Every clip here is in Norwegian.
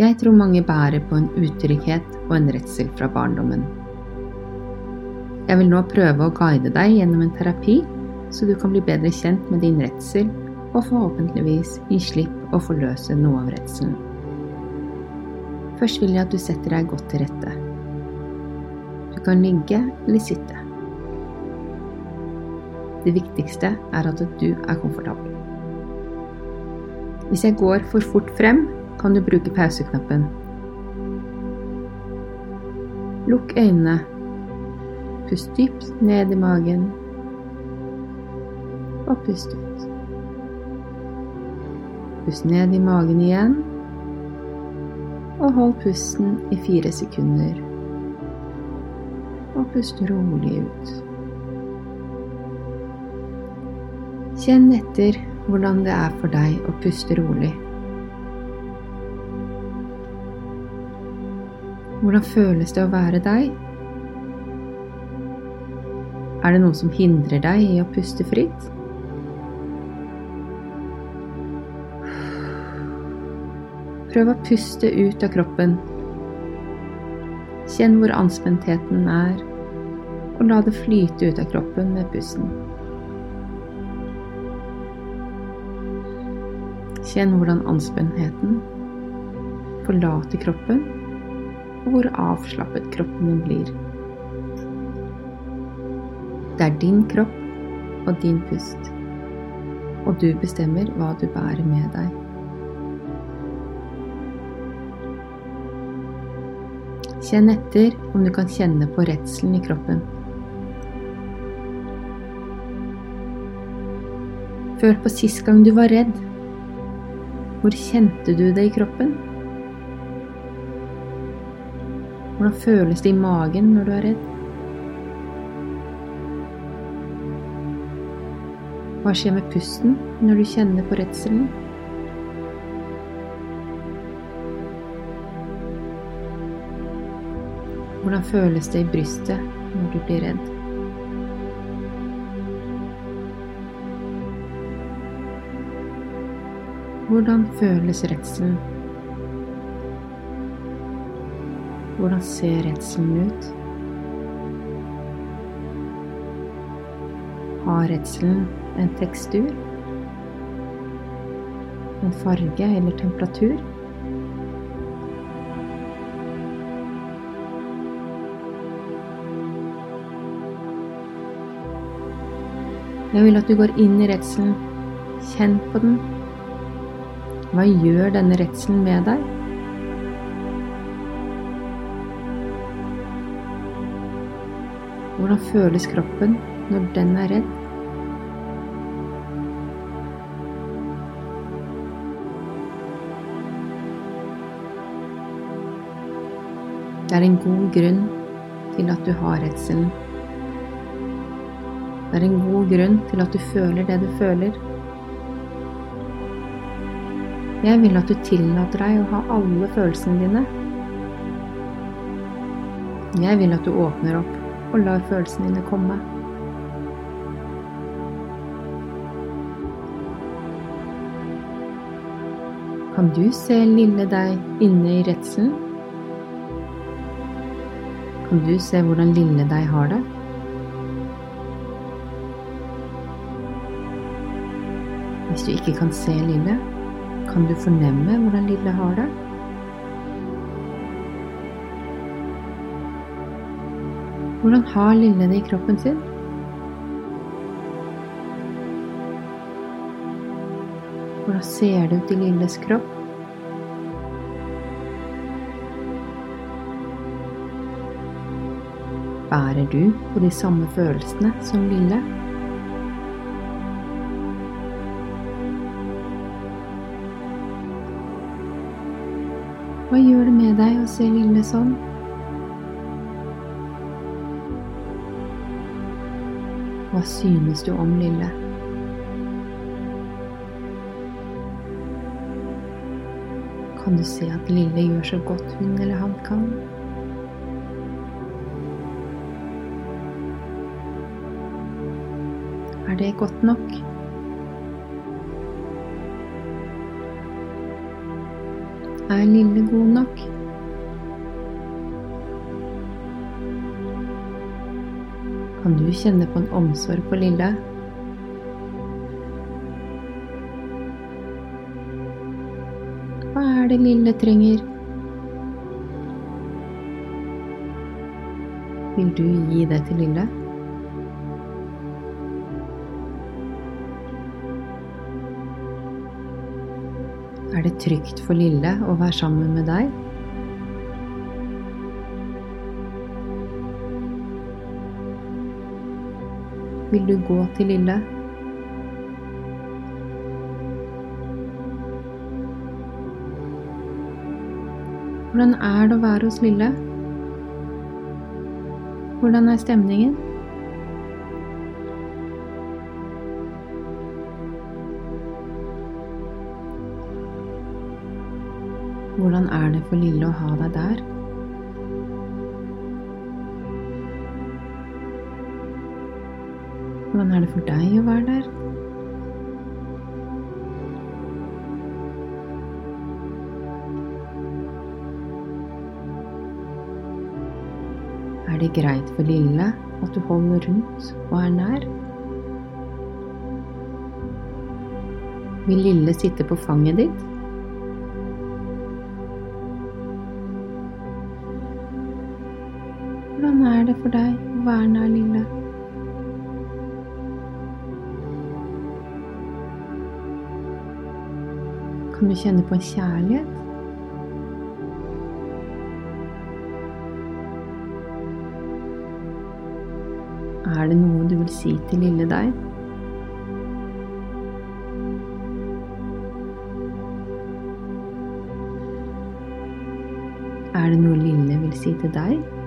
Jeg tror mange bærer på en utrygghet og en redsel fra barndommen. Jeg vil nå prøve å guide deg gjennom en terapi, så du kan bli bedre kjent med din redsel og forhåpentligvis gi slipp og forløse noe av redselen. Først vil jeg at du setter deg godt til rette. Du kan ligge eller sitte. Det viktigste er at du er komfortabel. Hvis jeg går for fort frem, kan du bruke pauseknappen. Lukk øynene. Pust dypt ned i magen. Og pust ut. Pust ned i magen igjen. Og hold pusten i fire sekunder. Og pust rolig ut. Kjenn etter hvordan det er for deg å puste rolig. Hvordan føles det å være deg? Er det noe som hindrer deg i å puste fritt? Prøv å puste ut av kroppen. Kjenn hvor anspentheten er, og la det flyte ut av kroppen med pusten. Kjenn hvordan anspentheten forlater kroppen og hvor avslappet kroppen din blir. Det er din kropp og din pust, og du bestemmer hva du bærer med deg. Kjenn etter om du kan kjenne på redselen i kroppen. Føl på sist gang du var redd. Hvor kjente du det i kroppen? Hvordan føles det i magen når du er redd? Hva skjer med pusten når du kjenner på redselen? Hvordan føles det i brystet når du blir redd? Hvordan føles redselen? Hvordan ser redselen ut? Har redselen en tekstur? En farge eller temperatur? Jeg vil at du går inn i redselen. Kjenn på den. Hva gjør denne redselen med deg? Hvordan føles kroppen når den er redd? Det er en god grunn til at du har redselen. Det er en god grunn til at du føler det du føler. Jeg vil at du tillater deg å ha alle følelsene dine. Jeg vil at du åpner opp og lar følelsene dine komme. Kan du se lille deg inne i redselen? Kan du se hvordan lille deg har det? Hvis du ikke kan se lille, kan du fornemme hvordan lille har det? Hvordan har Lille det i kroppen sin? Hvordan ser det ut i Lilles kropp? Bærer du på de samme følelsene som Lille? Hva gjør det med deg å se Lille sånn? Hva synes du om Lille? Kan du se at Lille gjør så godt hun eller han kan? Er det godt nok? Er Lille god nok? Kan du kjenne på en omsorg for Lille? Hva er det Lille trenger? Vil du gi det til Lille? Er det trygt for Lille å være sammen med deg? Vil du gå til Lille? Hvordan er det å være hos Lille? Hvordan er stemningen? Hvordan er det for Lille å ha deg der? Hvordan er det for deg å være der? Er det greit for Lille at du holder rundt og er nær? Vil Lille sitte på fanget ditt? Hvordan er det for deg å være nær Lille? Kan du kjenne på en kjærlighet? Er det noe du vil si til lille deg? Er det noe Lille vil si til deg?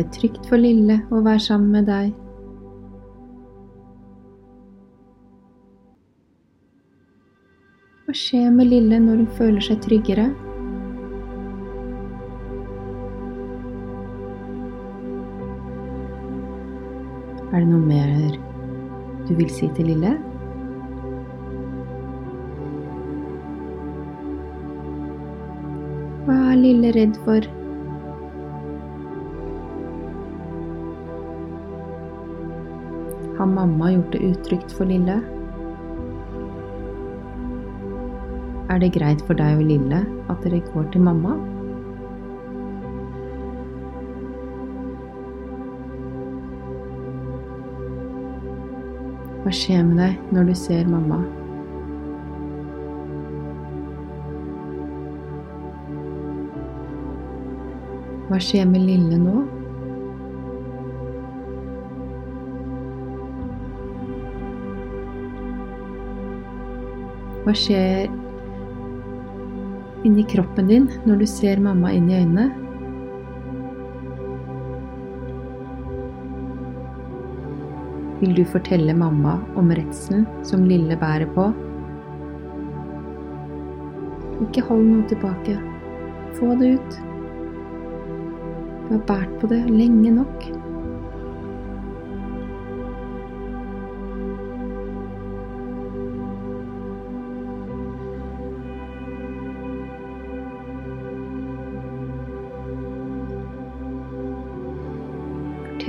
Det trygt for Lille å være sammen med deg? Hva skjer med Lille når hun føler seg tryggere? Er det noe mer du vil si til Lille? Hva er Lille redd for? Har mamma gjort det utrygt for Lille? Er det greit for deg og Lille at dere går til mamma? Hva skjer med deg når du ser mamma? Hva skjer med Lille nå? Hva skjer inni kroppen din når du ser mamma inn i øynene? Vil du fortelle mamma om redselen som Lille bærer på? Ikke hold noe tilbake. Få det ut. Du har båret på det lenge nok.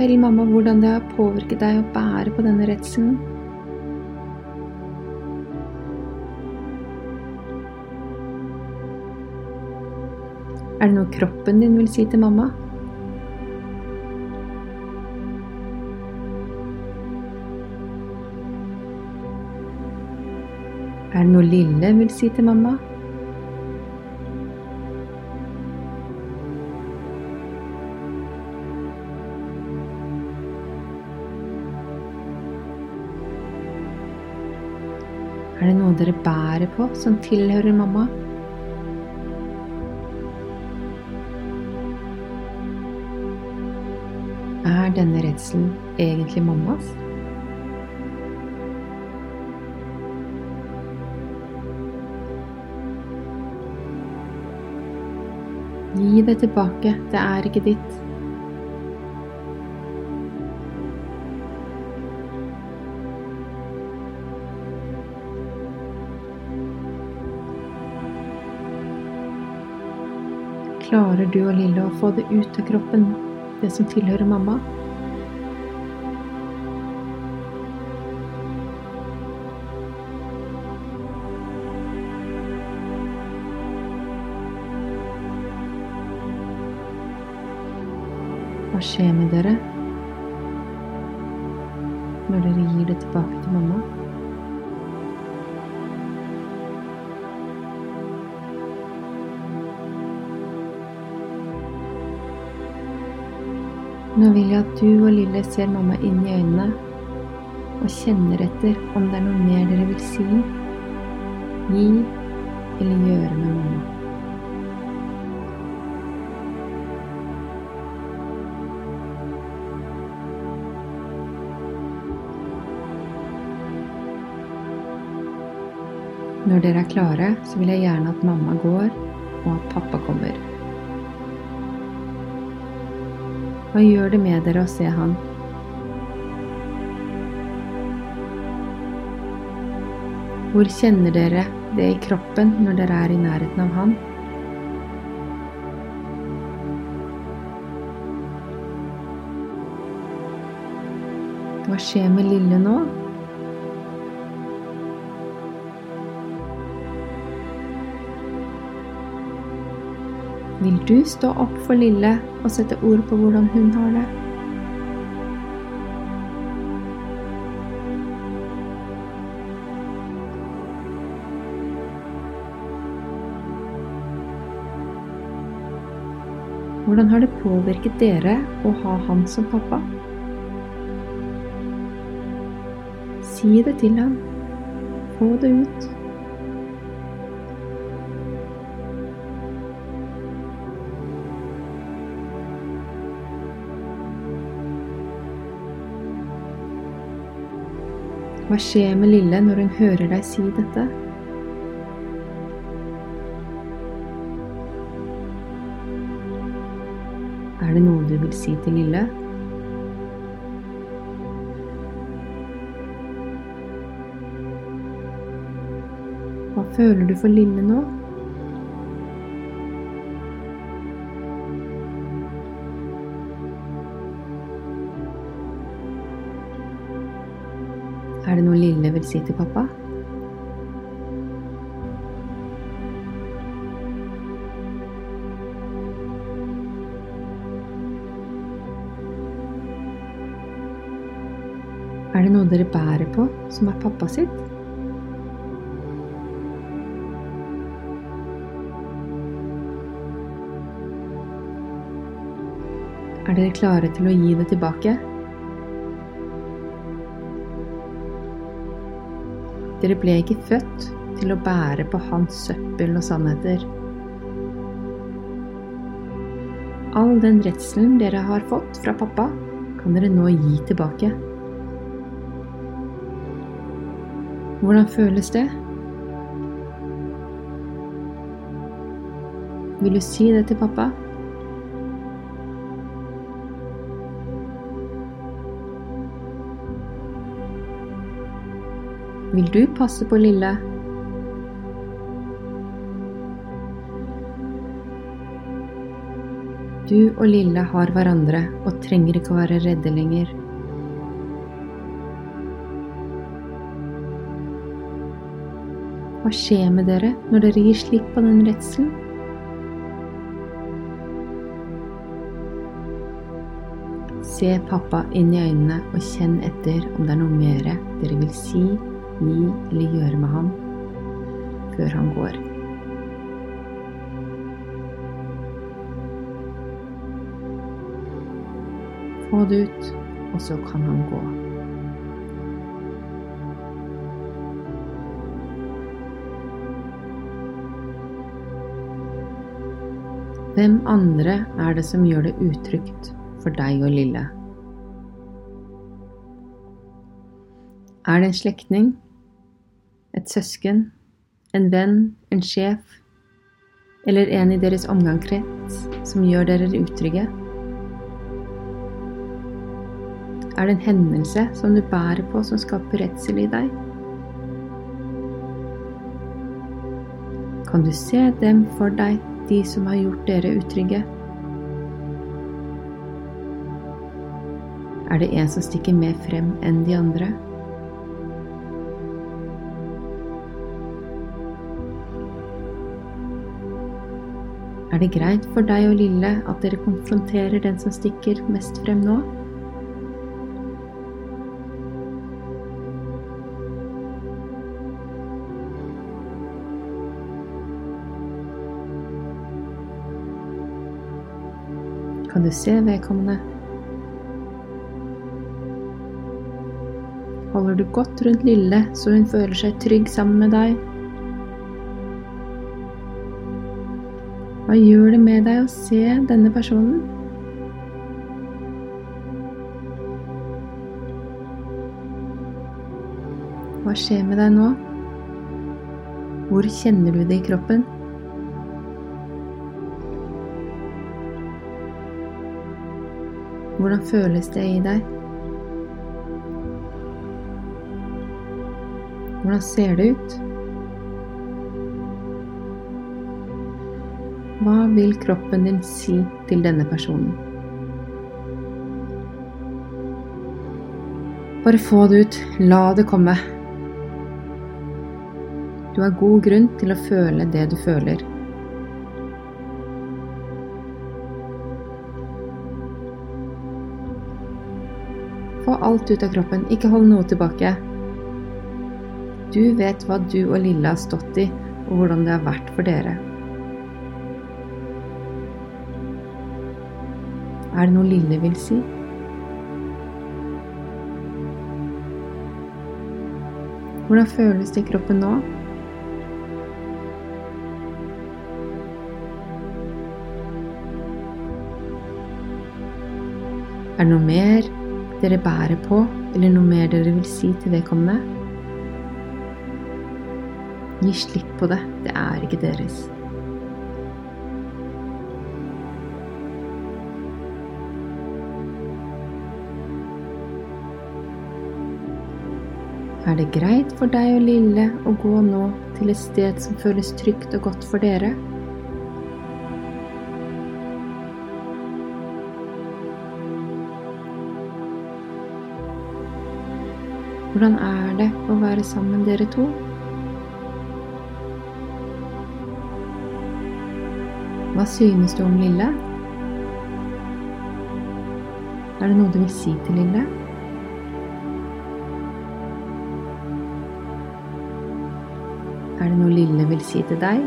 Fortell mamma hvordan det har påvirket deg å bære på denne redselen. Er det noe kroppen din vil si til mamma? Er det noe Lille vil si til mamma? dere bærer på, som tilhører mamma. Er denne redselen egentlig mammas? Gi det tilbake, det er ikke ditt. Klarer du og Lille å få det ut av kroppen, det som tilhører mamma? Hva skjer med dere når dere gir det tilbake til mamma? Nå vil jeg at du og Lille ser mamma inn i øynene og kjenner etter om det er noe mer dere vil si, gi eller gjøre med mamma. Når dere er klare, så vil jeg gjerne at mamma går, og at pappa kommer. Hva gjør det med dere å se han? Hvor kjenner dere det i kroppen når dere er i nærheten av han? Hva skjer med Lille nå? Vil du stå opp for Lille og sette ord på hvordan hun har det? Hvordan har det påvirket dere å ha han som pappa? Si det til ham. Få det ut. Hva skjer med Lille når hun hører deg si dette? Er det noe du vil si til Lille? Hva føler du for Lille nå? Vil si til pappa? Er det noe dere bærer på som er pappa sitt? Er dere klare til å gi det tilbake? Dere ble ikke født til å bære på hans søppel og sannheter. All den redselen dere har fått fra pappa, kan dere nå gi tilbake. Hvordan føles det? Vil du si det til pappa? Vil du passe på Lille? Du og Lille har hverandre og trenger ikke å være redde lenger. Hva skjer med dere når dere gir slipp på den redselen? Se pappa inn i øynene og kjenn etter om det er noe mer dere vil si, gi eller gjøre med ham før han går. Få det ut, og så kan han gå. Hvem andre er det som gjør det utrygt for deg og Lille? Er det en slektning, et søsken, en venn, en sjef? eller en i deres omgangskrets som gjør dere utrygge? Er det en hendelse som du bærer på som skaper redsel i deg? Kan du se dem for deg, de som har gjort dere utrygge? Er det en som stikker mer frem enn de andre? Er det greit for deg og Lille at dere konfronterer den som stikker mest frem nå? Kan du se vedkommende? Holder du godt rundt Lille så hun føler seg trygg sammen med deg? Hva gjør det med deg å se denne personen? Hva skjer med deg nå? Hvor kjenner du det i kroppen? Hvordan føles det i deg? Hvordan ser det ut? Hva vil kroppen din si til denne personen? Bare få det ut. La det komme. Du har god grunn til å føle det du føler. Få alt ut av kroppen, ikke hold noe tilbake. Du vet hva du og Lille har stått i, og hvordan det har vært for dere. Er det noe Lille vil si? Hvordan føles det i kroppen nå? Er det noe mer dere bærer på, eller noe mer dere vil si til vedkommende? Gi slipp på det, det er ikke deres. Er det greit for deg og Lille å gå nå til et sted som føles trygt og godt for dere? Hvordan er det å være sammen dere to? Hva synes du om Lille? Er det noe du vil si til Lille? Det noe Lille vil si til deg?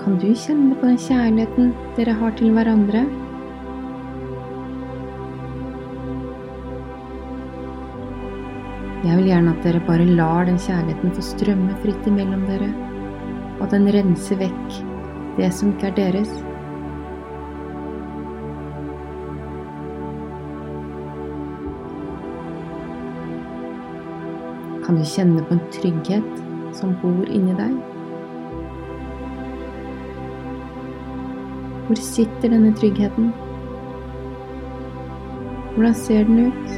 Kan du kjenne på den kjærligheten dere har til hverandre? Jeg vil gjerne at dere bare lar den kjærligheten få strømme fritt imellom dere, og at den renser vekk det som ikke er deres. Kan du kjenne på en trygghet som bor inni deg? Hvor sitter denne tryggheten? Hvordan ser den ut?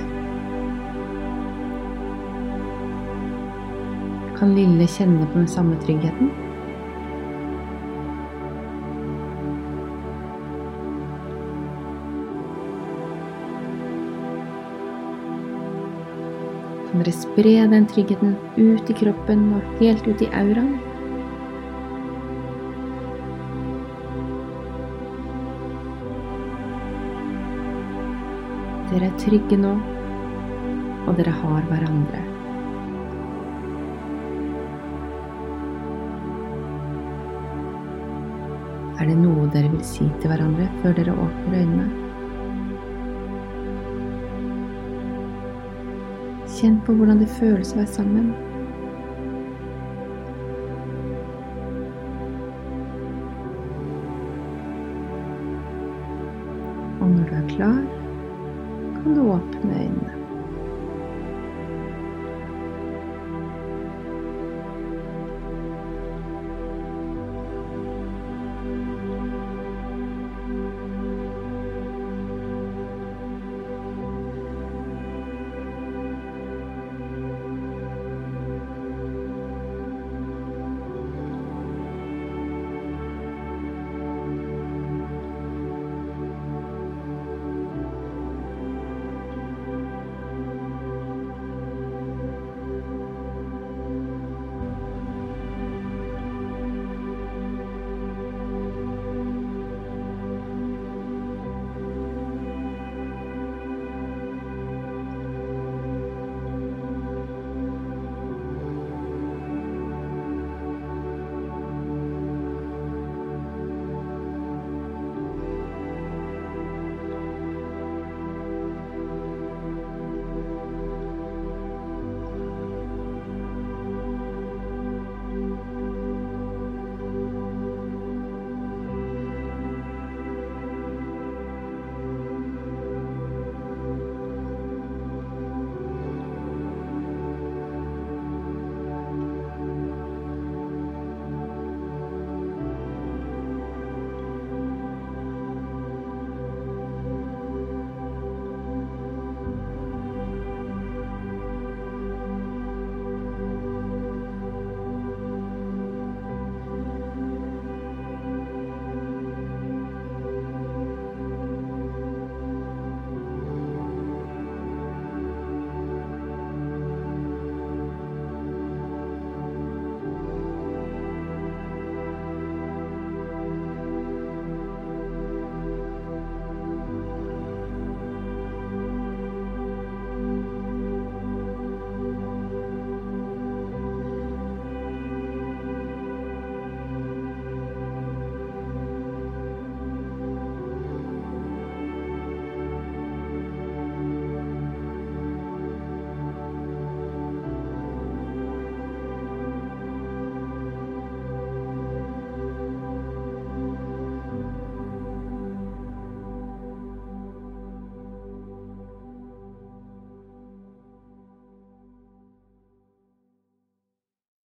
Kan Lille kjenne på den samme tryggheten? Dere spre den tryggheten ut i kroppen og helt ut i auraen. Dere er trygge nå, og dere har hverandre. Er det noe dere vil si til hverandre før dere åpner øynene? Kjenn på hvordan det føles å være sammen.